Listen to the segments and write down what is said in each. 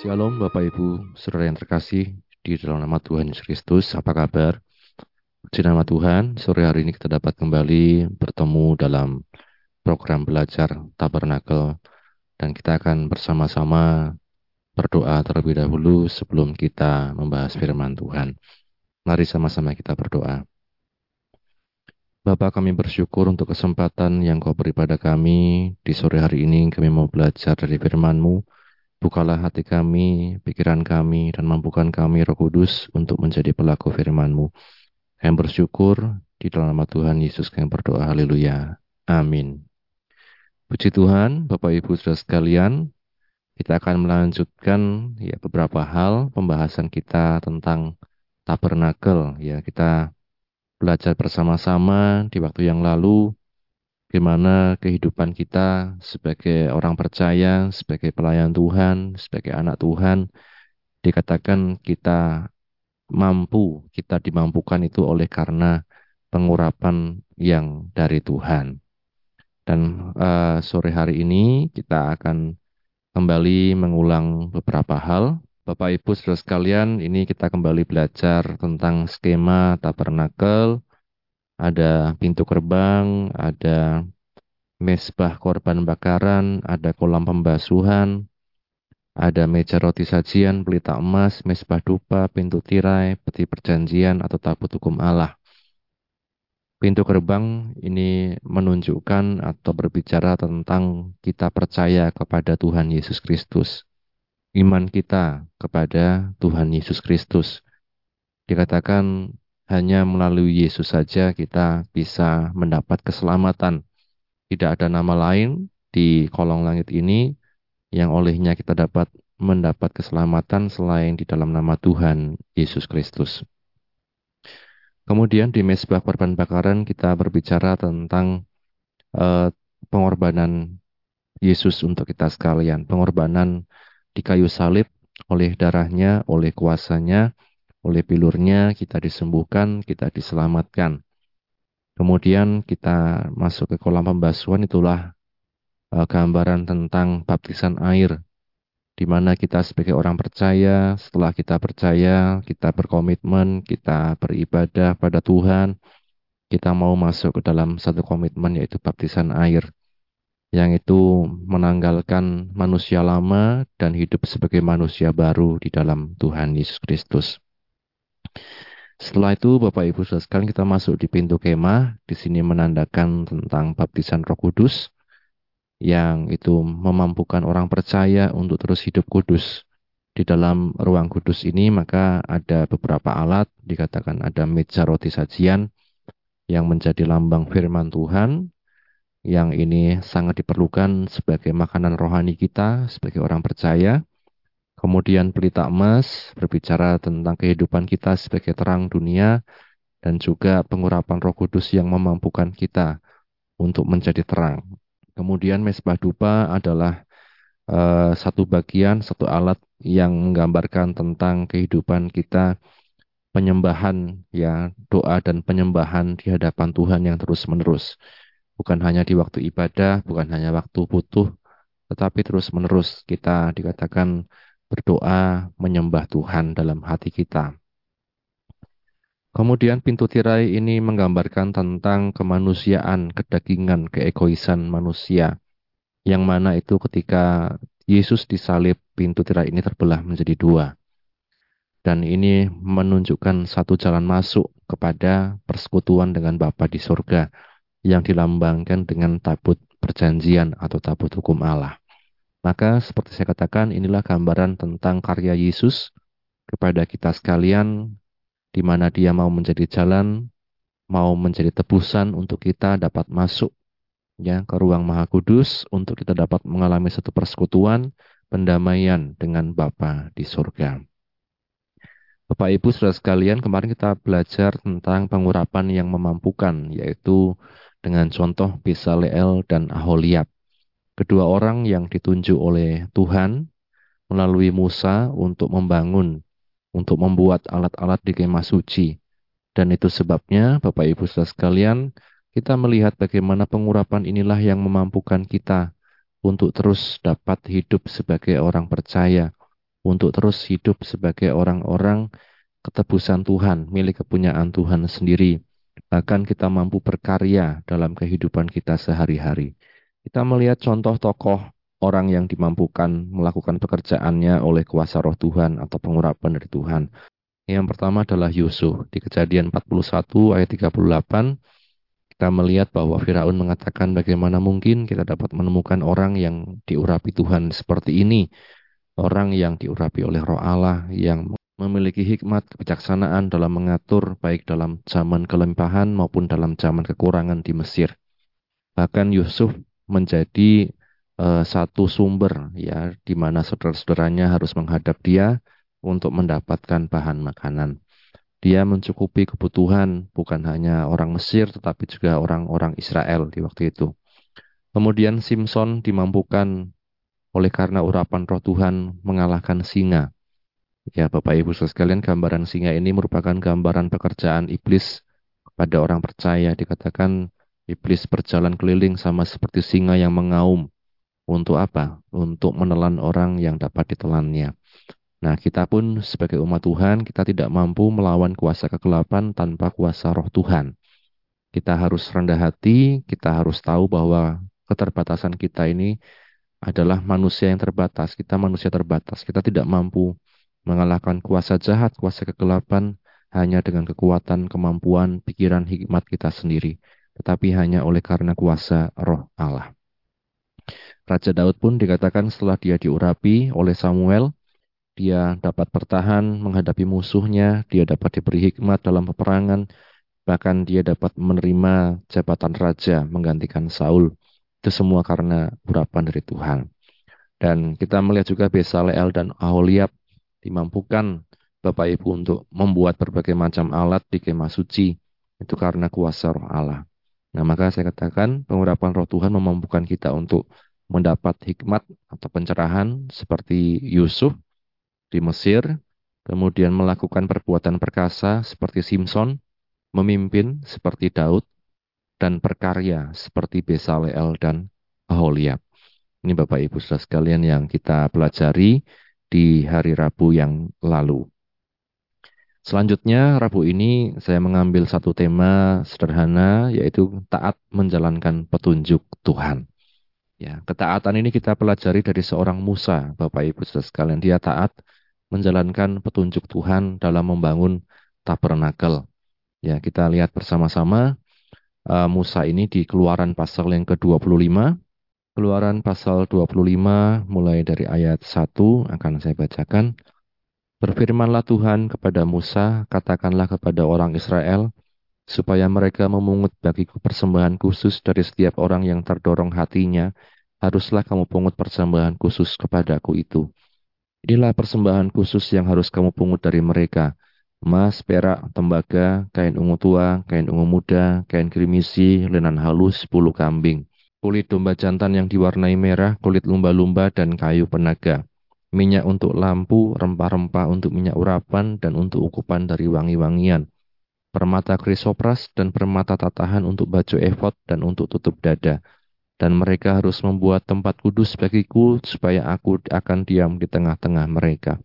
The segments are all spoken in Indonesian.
Shalom Bapak Ibu, Saudara yang terkasih di dalam nama Tuhan Yesus Kristus. Apa kabar? Puji nama Tuhan, sore hari ini kita dapat kembali bertemu dalam program belajar Tabernakel dan kita akan bersama-sama berdoa terlebih dahulu sebelum kita membahas firman Tuhan. Mari sama-sama kita berdoa. Bapak kami bersyukur untuk kesempatan yang kau beri pada kami di sore hari ini kami mau belajar dari firman-Mu. Bukalah hati kami, pikiran kami, dan mampukan kami roh kudus untuk menjadi pelaku firman-Mu. Kami bersyukur di dalam nama Tuhan Yesus kami berdoa. Haleluya. Amin. Puji Tuhan, Bapak Ibu Saudara sekalian, kita akan melanjutkan ya beberapa hal pembahasan kita tentang tabernakel ya kita belajar bersama-sama di waktu yang lalu bagaimana kehidupan kita sebagai orang percaya, sebagai pelayan Tuhan, sebagai anak Tuhan, dikatakan kita mampu, kita dimampukan itu oleh karena pengurapan yang dari Tuhan. Dan uh, sore hari ini kita akan kembali mengulang beberapa hal Bapak Ibu Saudara sekalian, ini kita kembali belajar tentang skema tabernakel. Ada pintu gerbang, ada mesbah korban bakaran, ada kolam pembasuhan, ada meja roti sajian, pelita emas, mesbah dupa, pintu tirai, peti perjanjian atau tabut hukum Allah. Pintu gerbang ini menunjukkan atau berbicara tentang kita percaya kepada Tuhan Yesus Kristus iman kita kepada Tuhan Yesus Kristus. Dikatakan hanya melalui Yesus saja kita bisa mendapat keselamatan. Tidak ada nama lain di kolong langit ini yang olehnya kita dapat mendapat keselamatan selain di dalam nama Tuhan Yesus Kristus. Kemudian di mesbah korban bakaran kita berbicara tentang uh, pengorbanan Yesus untuk kita sekalian, pengorbanan di kayu salib oleh darahnya, oleh kuasanya, oleh pilurnya kita disembuhkan, kita diselamatkan. Kemudian kita masuk ke kolam pembasuhan itulah uh, gambaran tentang baptisan air di mana kita sebagai orang percaya, setelah kita percaya, kita berkomitmen, kita beribadah pada Tuhan, kita mau masuk ke dalam satu komitmen yaitu baptisan air yang itu menanggalkan manusia lama dan hidup sebagai manusia baru di dalam Tuhan Yesus Kristus. Setelah itu Bapak Ibu Saudara sekalian kita masuk di pintu kemah, di sini menandakan tentang baptisan Roh Kudus yang itu memampukan orang percaya untuk terus hidup kudus. Di dalam ruang kudus ini maka ada beberapa alat, dikatakan ada meja roti sajian yang menjadi lambang firman Tuhan, yang ini sangat diperlukan sebagai makanan rohani kita sebagai orang percaya. Kemudian pelita emas berbicara tentang kehidupan kita sebagai terang dunia dan juga pengurapan Roh Kudus yang memampukan kita untuk menjadi terang. Kemudian mesbah dupa adalah uh, satu bagian, satu alat yang menggambarkan tentang kehidupan kita penyembahan ya doa dan penyembahan di hadapan Tuhan yang terus-menerus bukan hanya di waktu ibadah, bukan hanya waktu butuh, tetapi terus-menerus kita dikatakan berdoa menyembah Tuhan dalam hati kita. Kemudian pintu tirai ini menggambarkan tentang kemanusiaan, kedagingan, keegoisan manusia. Yang mana itu ketika Yesus disalib, pintu tirai ini terbelah menjadi dua. Dan ini menunjukkan satu jalan masuk kepada persekutuan dengan Bapa di surga yang dilambangkan dengan tabut perjanjian atau tabut hukum Allah. Maka seperti saya katakan inilah gambaran tentang karya Yesus kepada kita sekalian di mana dia mau menjadi jalan, mau menjadi tebusan untuk kita dapat masuk ya ke ruang Maha Kudus untuk kita dapat mengalami satu persekutuan pendamaian dengan Bapa di surga. Bapak Ibu Saudara sekalian, kemarin kita belajar tentang pengurapan yang memampukan yaitu dengan contoh Bisaleel dan Aholiab. Kedua orang yang ditunjuk oleh Tuhan melalui Musa untuk membangun, untuk membuat alat-alat di kemah suci. Dan itu sebabnya Bapak Ibu saudara sekalian, kita melihat bagaimana pengurapan inilah yang memampukan kita untuk terus dapat hidup sebagai orang percaya, untuk terus hidup sebagai orang-orang ketebusan Tuhan, milik kepunyaan Tuhan sendiri. Bahkan kita mampu berkarya dalam kehidupan kita sehari-hari. Kita melihat contoh tokoh orang yang dimampukan melakukan pekerjaannya oleh kuasa roh Tuhan atau pengurapan dari Tuhan. Yang pertama adalah Yusuf. Di kejadian 41 ayat 38, kita melihat bahwa Firaun mengatakan bagaimana mungkin kita dapat menemukan orang yang diurapi Tuhan seperti ini. Orang yang diurapi oleh roh Allah, yang memiliki hikmat kebijaksanaan dalam mengatur baik dalam zaman kelimpahan maupun dalam zaman kekurangan di Mesir. Bahkan Yusuf menjadi uh, satu sumber ya di mana saudara-saudaranya harus menghadap dia untuk mendapatkan bahan makanan. Dia mencukupi kebutuhan bukan hanya orang Mesir tetapi juga orang-orang Israel di waktu itu. Kemudian Simpson dimampukan oleh karena urapan roh Tuhan mengalahkan singa. Ya Bapak Ibu sekalian gambaran singa ini merupakan gambaran pekerjaan iblis kepada orang percaya. Dikatakan Iblis berjalan keliling sama seperti singa yang mengaum. Untuk apa? Untuk menelan orang yang dapat ditelannya. Nah, kita pun sebagai umat Tuhan, kita tidak mampu melawan kuasa kegelapan tanpa kuasa roh Tuhan. Kita harus rendah hati, kita harus tahu bahwa keterbatasan kita ini adalah manusia yang terbatas. Kita manusia terbatas. Kita tidak mampu mengalahkan kuasa jahat, kuasa kegelapan hanya dengan kekuatan, kemampuan, pikiran, hikmat kita sendiri tetapi hanya oleh karena kuasa roh Allah. Raja Daud pun dikatakan setelah dia diurapi oleh Samuel, dia dapat bertahan menghadapi musuhnya, dia dapat diberi hikmat dalam peperangan, bahkan dia dapat menerima jabatan raja menggantikan Saul. Itu semua karena urapan dari Tuhan. Dan kita melihat juga Besaleel dan Aholiab dimampukan Bapak Ibu untuk membuat berbagai macam alat di kemah suci. Itu karena kuasa roh Allah. Nah, maka saya katakan pengurapan roh Tuhan memampukan kita untuk mendapat hikmat atau pencerahan seperti Yusuf di Mesir, kemudian melakukan perbuatan perkasa seperti Simpson, memimpin seperti Daud, dan berkarya seperti Besaleel dan Aholiab. Ini Bapak Ibu Saudara sekalian yang kita pelajari di hari Rabu yang lalu. Selanjutnya, Rabu ini saya mengambil satu tema sederhana, yaitu taat menjalankan petunjuk Tuhan. Ya, ketaatan ini kita pelajari dari seorang Musa, Bapak Ibu Saudara sekalian. Dia taat menjalankan petunjuk Tuhan dalam membangun tabernakel. Ya, kita lihat bersama-sama uh, Musa ini di Keluaran pasal yang ke-25. Keluaran pasal 25 mulai dari ayat 1 akan saya bacakan. Berfirmanlah Tuhan kepada Musa, katakanlah kepada orang Israel, supaya mereka memungut bagiku persembahan khusus dari setiap orang yang terdorong hatinya, haruslah kamu pungut persembahan khusus kepadaku itu. Inilah persembahan khusus yang harus kamu pungut dari mereka. Emas, perak, tembaga, kain ungu tua, kain ungu muda, kain krimisi, lenan halus, bulu kambing, kulit domba jantan yang diwarnai merah, kulit lumba-lumba, dan kayu penaga minyak untuk lampu, rempah-rempah untuk minyak urapan, dan untuk ukupan dari wangi-wangian, permata krisopras dan permata tatahan untuk baju efod dan untuk tutup dada. Dan mereka harus membuat tempat kudus bagiku supaya aku akan diam di tengah-tengah mereka.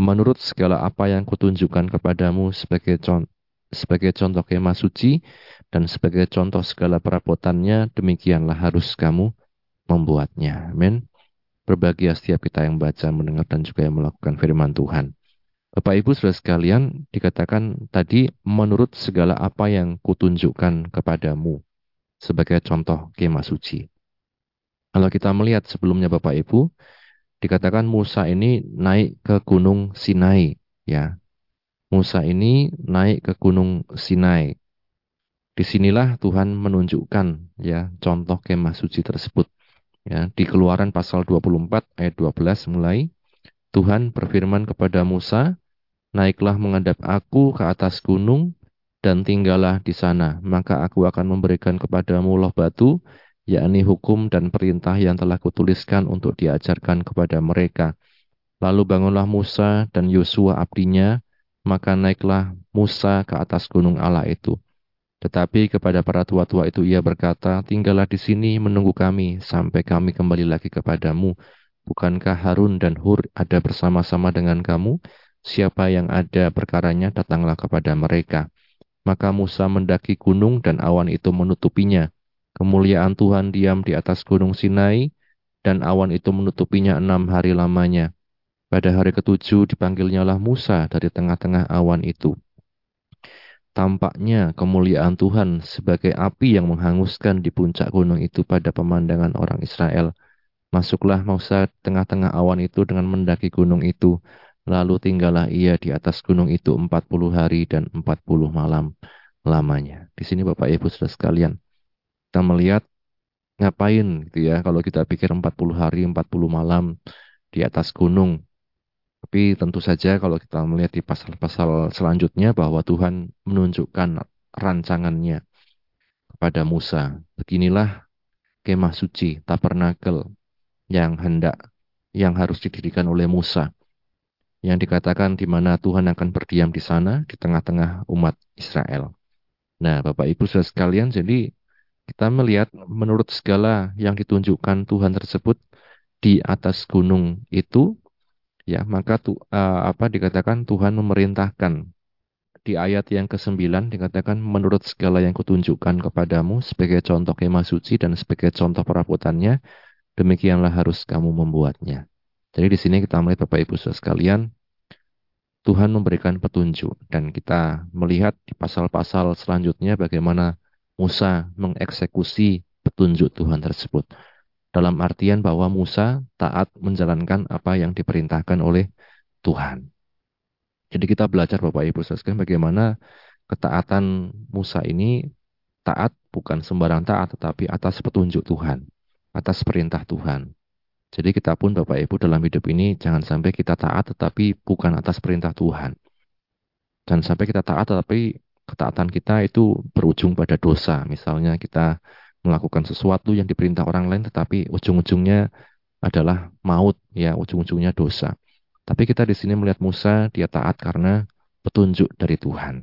Menurut segala apa yang kutunjukkan kepadamu sebagai contoh, sebagai contoh kemah suci dan sebagai contoh segala perabotannya, demikianlah harus kamu membuatnya. Amin. Berbahagia setiap kita yang baca, mendengar, dan juga yang melakukan firman Tuhan. Bapak Ibu sudah sekalian, dikatakan tadi menurut segala apa yang kutunjukkan kepadamu sebagai contoh kemah suci. Kalau kita melihat sebelumnya Bapak Ibu, dikatakan Musa ini naik ke gunung Sinai, ya. Musa ini naik ke gunung Sinai. Di sinilah Tuhan menunjukkan ya contoh kemah suci tersebut. Ya, di Keluaran pasal 24 ayat 12 mulai Tuhan berfirman kepada Musa, "Naiklah menghadap aku ke atas gunung dan tinggallah di sana, maka aku akan memberikan kepadamu loh batu, yakni hukum dan perintah yang telah kutuliskan untuk diajarkan kepada mereka." Lalu bangunlah Musa dan Yosua abdinya, maka naiklah Musa ke atas gunung Allah itu. Tetapi kepada para tua-tua itu ia berkata, tinggallah di sini menunggu kami sampai kami kembali lagi kepadamu. Bukankah Harun dan Hur ada bersama-sama dengan kamu? Siapa yang ada perkaranya, datanglah kepada mereka. Maka Musa mendaki gunung dan awan itu menutupinya. Kemuliaan Tuhan diam di atas gunung Sinai, dan awan itu menutupinya enam hari lamanya. Pada hari ketujuh dipanggilnyalah Musa dari tengah-tengah awan itu. Tampaknya kemuliaan Tuhan sebagai api yang menghanguskan di puncak gunung itu pada pemandangan orang Israel. Masuklah Musa tengah-tengah awan itu dengan mendaki gunung itu. Lalu tinggallah ia di atas gunung itu 40 hari dan 40 malam lamanya. Di sini Bapak Ibu sudah sekalian, kita melihat ngapain gitu ya kalau kita pikir 40 hari 40 malam di atas gunung. Tapi tentu saja kalau kita melihat di pasal-pasal selanjutnya bahwa Tuhan menunjukkan rancangannya kepada Musa. Beginilah kemah suci, tabernakel yang hendak yang harus didirikan oleh Musa. Yang dikatakan di mana Tuhan akan berdiam di sana di tengah-tengah umat Israel. Nah, Bapak Ibu Saudara sekalian, jadi kita melihat menurut segala yang ditunjukkan Tuhan tersebut di atas gunung itu ya, maka tu, uh, apa dikatakan Tuhan memerintahkan di ayat yang ke-9 dikatakan menurut segala yang kutunjukkan kepadamu sebagai contoh kemah suci dan sebagai contoh perabotannya demikianlah harus kamu membuatnya. Jadi di sini kita melihat Bapak Ibu Saudara sekalian, Tuhan memberikan petunjuk dan kita melihat di pasal-pasal selanjutnya bagaimana Musa mengeksekusi petunjuk Tuhan tersebut. Dalam artian bahwa Musa taat menjalankan apa yang diperintahkan oleh Tuhan. Jadi kita belajar Bapak Ibu sekalian bagaimana ketaatan Musa ini taat bukan sembarang taat tetapi atas petunjuk Tuhan atas perintah Tuhan. Jadi kita pun Bapak Ibu dalam hidup ini jangan sampai kita taat tetapi bukan atas perintah Tuhan. Jangan sampai kita taat tetapi ketaatan kita itu berujung pada dosa. Misalnya kita melakukan sesuatu yang diperintah orang lain tetapi ujung-ujungnya adalah maut, ya ujung-ujungnya dosa. Tapi kita di sini melihat Musa, dia taat karena petunjuk dari Tuhan.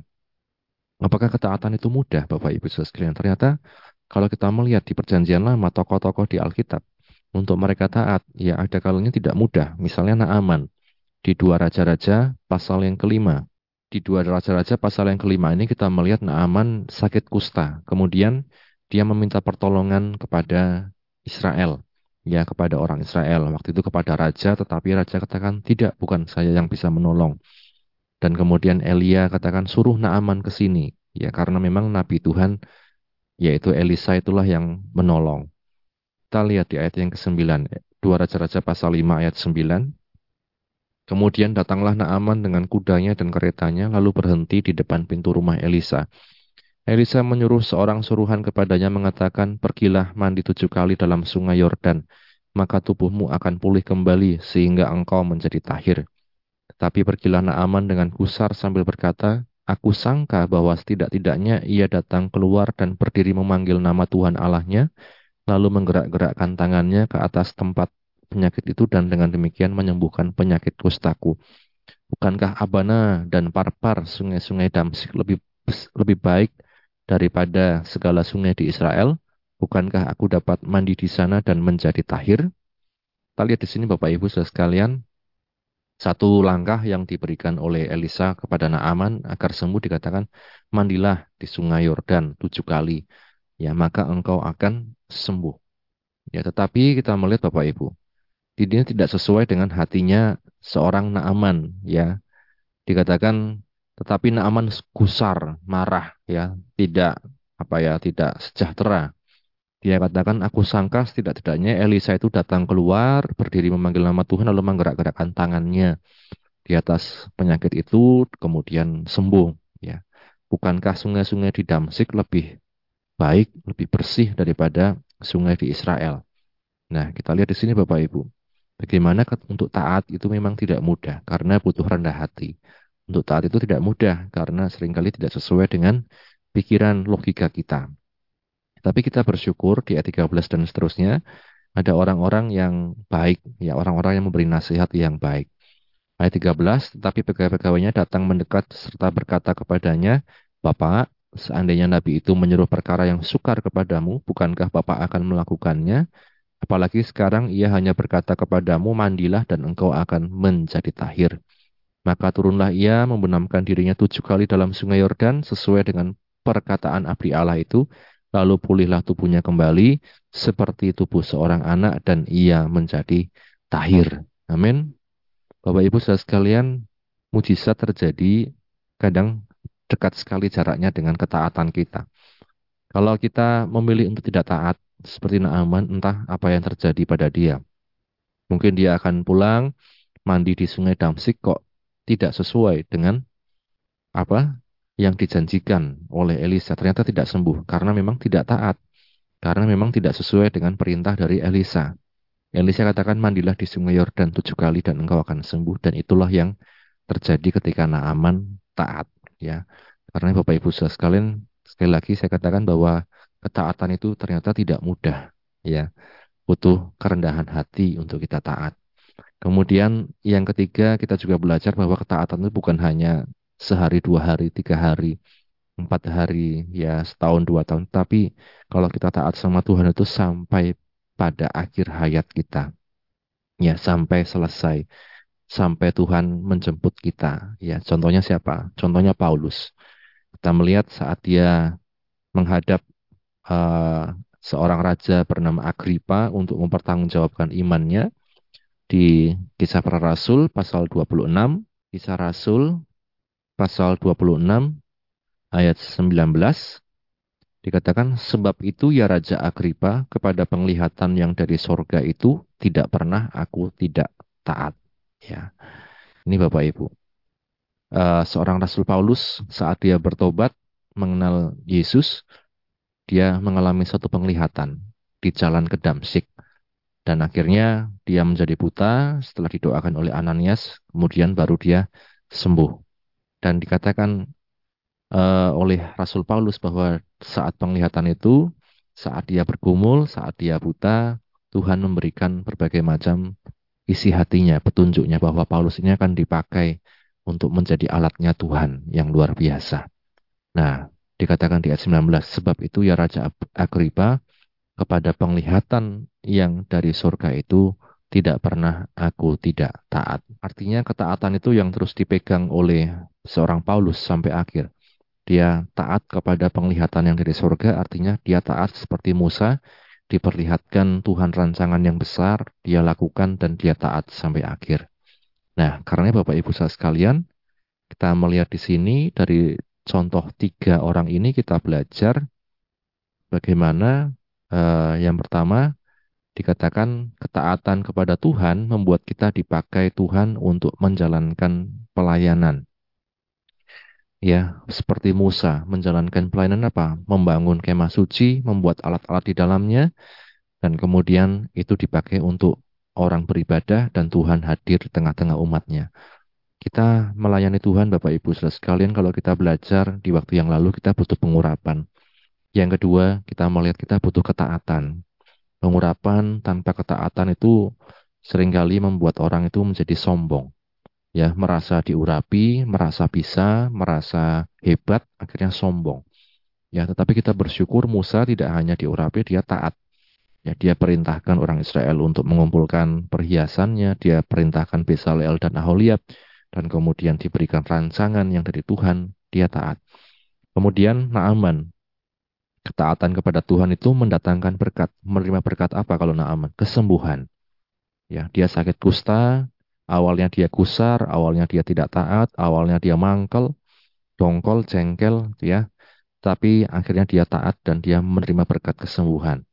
Apakah ketaatan itu mudah, Bapak Ibu sekalian? Ternyata kalau kita melihat di perjanjian lama, tokoh-tokoh di Alkitab, untuk mereka taat, ya ada kalanya tidak mudah. Misalnya Naaman, di dua Raja-Raja pasal yang kelima. Di dua Raja-Raja pasal yang kelima ini kita melihat Naaman sakit kusta. Kemudian dia meminta pertolongan kepada Israel. Ya, kepada orang Israel. Waktu itu kepada Raja, tetapi Raja katakan, tidak, bukan saya yang bisa menolong. Dan kemudian Elia katakan, suruh Naaman ke sini. Ya, karena memang Nabi Tuhan yaitu Elisa itulah yang menolong. Kita lihat di ayat yang ke-9, dua Raja-Raja pasal 5 ayat 9. Kemudian datanglah Naaman dengan kudanya dan keretanya, lalu berhenti di depan pintu rumah Elisa. Elisa menyuruh seorang suruhan kepadanya mengatakan, Pergilah mandi tujuh kali dalam sungai Yordan, maka tubuhmu akan pulih kembali sehingga engkau menjadi tahir. Tetapi pergilah Naaman dengan gusar sambil berkata, Aku sangka bahwa setidak-tidaknya ia datang keluar dan berdiri memanggil nama Tuhan Allahnya, lalu menggerak-gerakkan tangannya ke atas tempat penyakit itu dan dengan demikian menyembuhkan penyakit kustaku. Bukankah Abana dan Parpar sungai-sungai Damsik lebih lebih baik daripada segala sungai di Israel? Bukankah aku dapat mandi di sana dan menjadi tahir? Kita lihat di sini Bapak Ibu saudara sekalian, satu langkah yang diberikan oleh Elisa kepada Naaman agar sembuh dikatakan, mandilah di sungai Yordan tujuh kali, ya maka engkau akan sembuh. Ya, tetapi kita melihat Bapak Ibu, ini tidak sesuai dengan hatinya seorang Naaman, ya. Dikatakan, tetapi Naaman gusar, marah, ya, tidak apa ya, tidak sejahtera. Dia katakan, aku sangka setidak-tidaknya Elisa itu datang keluar, berdiri memanggil nama Tuhan, lalu menggerak-gerakkan tangannya di atas penyakit itu, kemudian sembuh. Ya, Bukankah sungai-sungai di Damsik lebih baik, lebih bersih daripada sungai di Israel? Nah, kita lihat di sini Bapak Ibu. Bagaimana untuk taat itu memang tidak mudah, karena butuh rendah hati. Untuk taat itu tidak mudah, karena sering kali tidak sesuai dengan pikiran logika kita. Tapi kita bersyukur di ayat 13 dan seterusnya ada orang-orang yang baik, ya orang-orang yang memberi nasihat yang baik. Ayat 13, tetapi pegawai-pegawainya datang mendekat serta berkata kepadanya, Bapak, seandainya Nabi itu menyuruh perkara yang sukar kepadamu, bukankah Bapak akan melakukannya? Apalagi sekarang ia hanya berkata kepadamu, mandilah dan engkau akan menjadi tahir. Maka turunlah ia membenamkan dirinya tujuh kali dalam sungai Yordan sesuai dengan perkataan abdi Allah itu. Lalu pulihlah tubuhnya kembali seperti tubuh seorang anak dan ia menjadi tahir. Amin. Bapak Ibu saudara sekalian, mujizat terjadi kadang dekat sekali jaraknya dengan ketaatan kita. Kalau kita memilih untuk tidak taat, seperti Naaman, entah apa yang terjadi pada dia. Mungkin dia akan pulang, mandi di sungai Damsik kok tidak sesuai dengan apa yang dijanjikan oleh Elisa. Ternyata tidak sembuh karena memang tidak taat. Karena memang tidak sesuai dengan perintah dari Elisa. Elisa katakan mandilah di sungai Yordan tujuh kali dan engkau akan sembuh. Dan itulah yang terjadi ketika Naaman taat. ya Karena Bapak Ibu sekalian, sekali lagi saya katakan bahwa ketaatan itu ternyata tidak mudah ya butuh kerendahan hati untuk kita taat kemudian yang ketiga kita juga belajar bahwa ketaatan itu bukan hanya sehari dua hari tiga hari empat hari ya setahun dua tahun. Tapi kalau kita taat sama Tuhan itu sampai pada akhir hayat kita. Ya sampai selesai. Sampai Tuhan menjemput kita. Ya contohnya siapa? Contohnya Paulus. Kita melihat saat dia menghadap uh, seorang raja bernama Agripa untuk mempertanggungjawabkan imannya di Kisah Para Rasul pasal 26, Kisah Rasul pasal 26 ayat 19 dikatakan sebab itu ya Raja Agripa kepada penglihatan yang dari sorga itu tidak pernah aku tidak taat. Ya. Ini Bapak Ibu. Uh, seorang Rasul Paulus saat dia bertobat mengenal Yesus dia mengalami satu penglihatan di jalan ke Damsik. Dan akhirnya dia menjadi buta setelah didoakan oleh Ananias, kemudian baru dia sembuh. Dan dikatakan uh, oleh Rasul Paulus bahwa saat penglihatan itu, saat dia bergumul, saat dia buta, Tuhan memberikan berbagai macam isi hatinya, petunjuknya bahwa Paulus ini akan dipakai untuk menjadi alatnya Tuhan yang luar biasa. Nah, Dikatakan di ayat 19, sebab itu ya Raja Agripa kepada penglihatan yang dari surga itu tidak pernah aku tidak taat. Artinya ketaatan itu yang terus dipegang oleh seorang Paulus sampai akhir. Dia taat kepada penglihatan yang dari surga, artinya dia taat seperti Musa, diperlihatkan Tuhan rancangan yang besar, dia lakukan dan dia taat sampai akhir. Nah, karena Bapak Ibu saudara sekalian, kita melihat di sini dari contoh tiga orang ini kita belajar bagaimana uh, yang pertama dikatakan ketaatan kepada Tuhan membuat kita dipakai Tuhan untuk menjalankan pelayanan. Ya, seperti Musa menjalankan pelayanan apa? Membangun kemah suci, membuat alat-alat di dalamnya, dan kemudian itu dipakai untuk orang beribadah dan Tuhan hadir di tengah-tengah umatnya. Kita melayani Tuhan Bapak Ibu sekalian kalau kita belajar di waktu yang lalu kita butuh pengurapan. Yang kedua, kita melihat kita butuh ketaatan. Pengurapan tanpa ketaatan itu sering kali membuat orang itu menjadi sombong. Ya, merasa diurapi, merasa bisa, merasa hebat, akhirnya sombong. Ya, tetapi kita bersyukur Musa tidak hanya diurapi, dia taat. Ya, dia perintahkan orang Israel untuk mengumpulkan perhiasannya, dia perintahkan Besaleel dan Aholiab dan kemudian diberikan rancangan yang dari Tuhan, dia taat. Kemudian Naaman, ketaatan kepada Tuhan itu mendatangkan berkat. Menerima berkat apa kalau Naaman? Kesembuhan. Ya, dia sakit kusta, awalnya dia kusar, awalnya dia tidak taat, awalnya dia mangkel, dongkol, jengkel, ya. Tapi akhirnya dia taat dan dia menerima berkat kesembuhan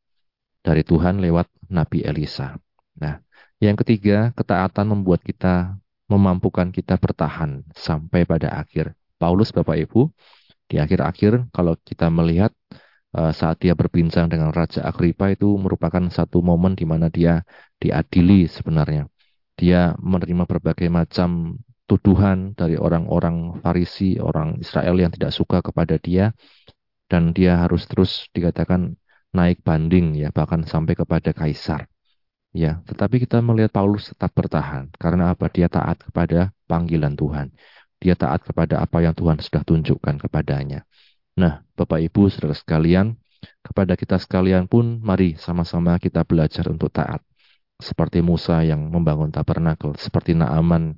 dari Tuhan lewat Nabi Elisa. Nah, yang ketiga, ketaatan membuat kita memampukan kita bertahan sampai pada akhir. Paulus Bapak Ibu, di akhir-akhir kalau kita melihat saat dia berbincang dengan Raja Agripa itu merupakan satu momen di mana dia diadili sebenarnya. Dia menerima berbagai macam tuduhan dari orang-orang Farisi, orang Israel yang tidak suka kepada dia dan dia harus terus dikatakan naik banding ya bahkan sampai kepada kaisar. Ya, tetapi kita melihat Paulus tetap bertahan karena apa? Dia taat kepada panggilan Tuhan. Dia taat kepada apa yang Tuhan sudah tunjukkan kepadanya. Nah, Bapak Ibu, Saudara sekalian, Kepada kita sekalian pun, mari sama-sama kita belajar untuk taat. Seperti Musa yang membangun tabernakel, seperti Naaman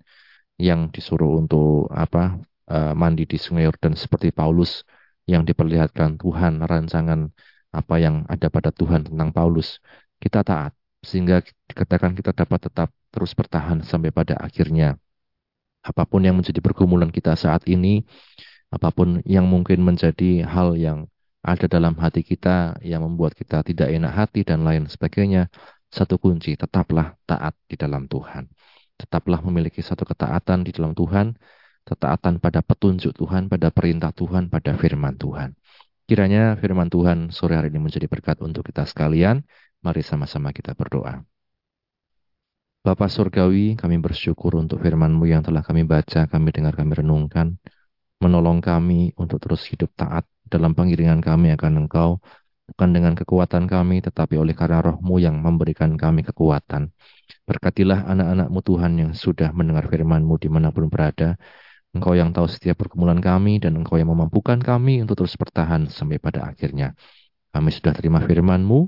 yang disuruh untuk apa uh, mandi di Sungai Yordan, seperti Paulus yang diperlihatkan Tuhan rancangan apa yang ada pada Tuhan tentang Paulus. Kita taat sehingga dikatakan kita dapat tetap terus bertahan sampai pada akhirnya. Apa pun yang menjadi pergumulan kita saat ini, apa pun yang mungkin menjadi hal yang ada dalam hati kita yang membuat kita tidak enak hati dan lain sebagainya, satu kunci, tetaplah taat di dalam Tuhan. Tetaplah memiliki satu ketaatan di dalam Tuhan, ketaatan pada petunjuk Tuhan, pada perintah Tuhan, pada firman Tuhan. Kiranya firman Tuhan sore hari ini menjadi berkat untuk kita sekalian. Mari sama-sama kita berdoa. Bapak Surgawi, kami bersyukur untuk firman-Mu yang telah kami baca, kami dengar, kami renungkan. Menolong kami untuk terus hidup taat dalam pengiringan kami akan Engkau, bukan dengan kekuatan kami, tetapi oleh karena rohmu yang memberikan kami kekuatan. Berkatilah anak-anakmu Tuhan yang sudah mendengar firman-Mu di mana pun berada. Engkau yang tahu setiap pergumulan kami dan Engkau yang memampukan kami untuk terus bertahan sampai pada akhirnya. Kami sudah terima firman-Mu,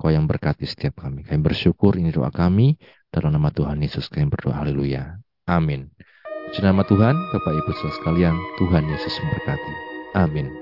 Engkau yang berkati setiap kami. Kami bersyukur ini doa kami. Dalam nama Tuhan Yesus kami berdoa. Haleluya. Amin. Puji nama Tuhan, Bapak Ibu sekalian, Tuhan Yesus memberkati. Amin.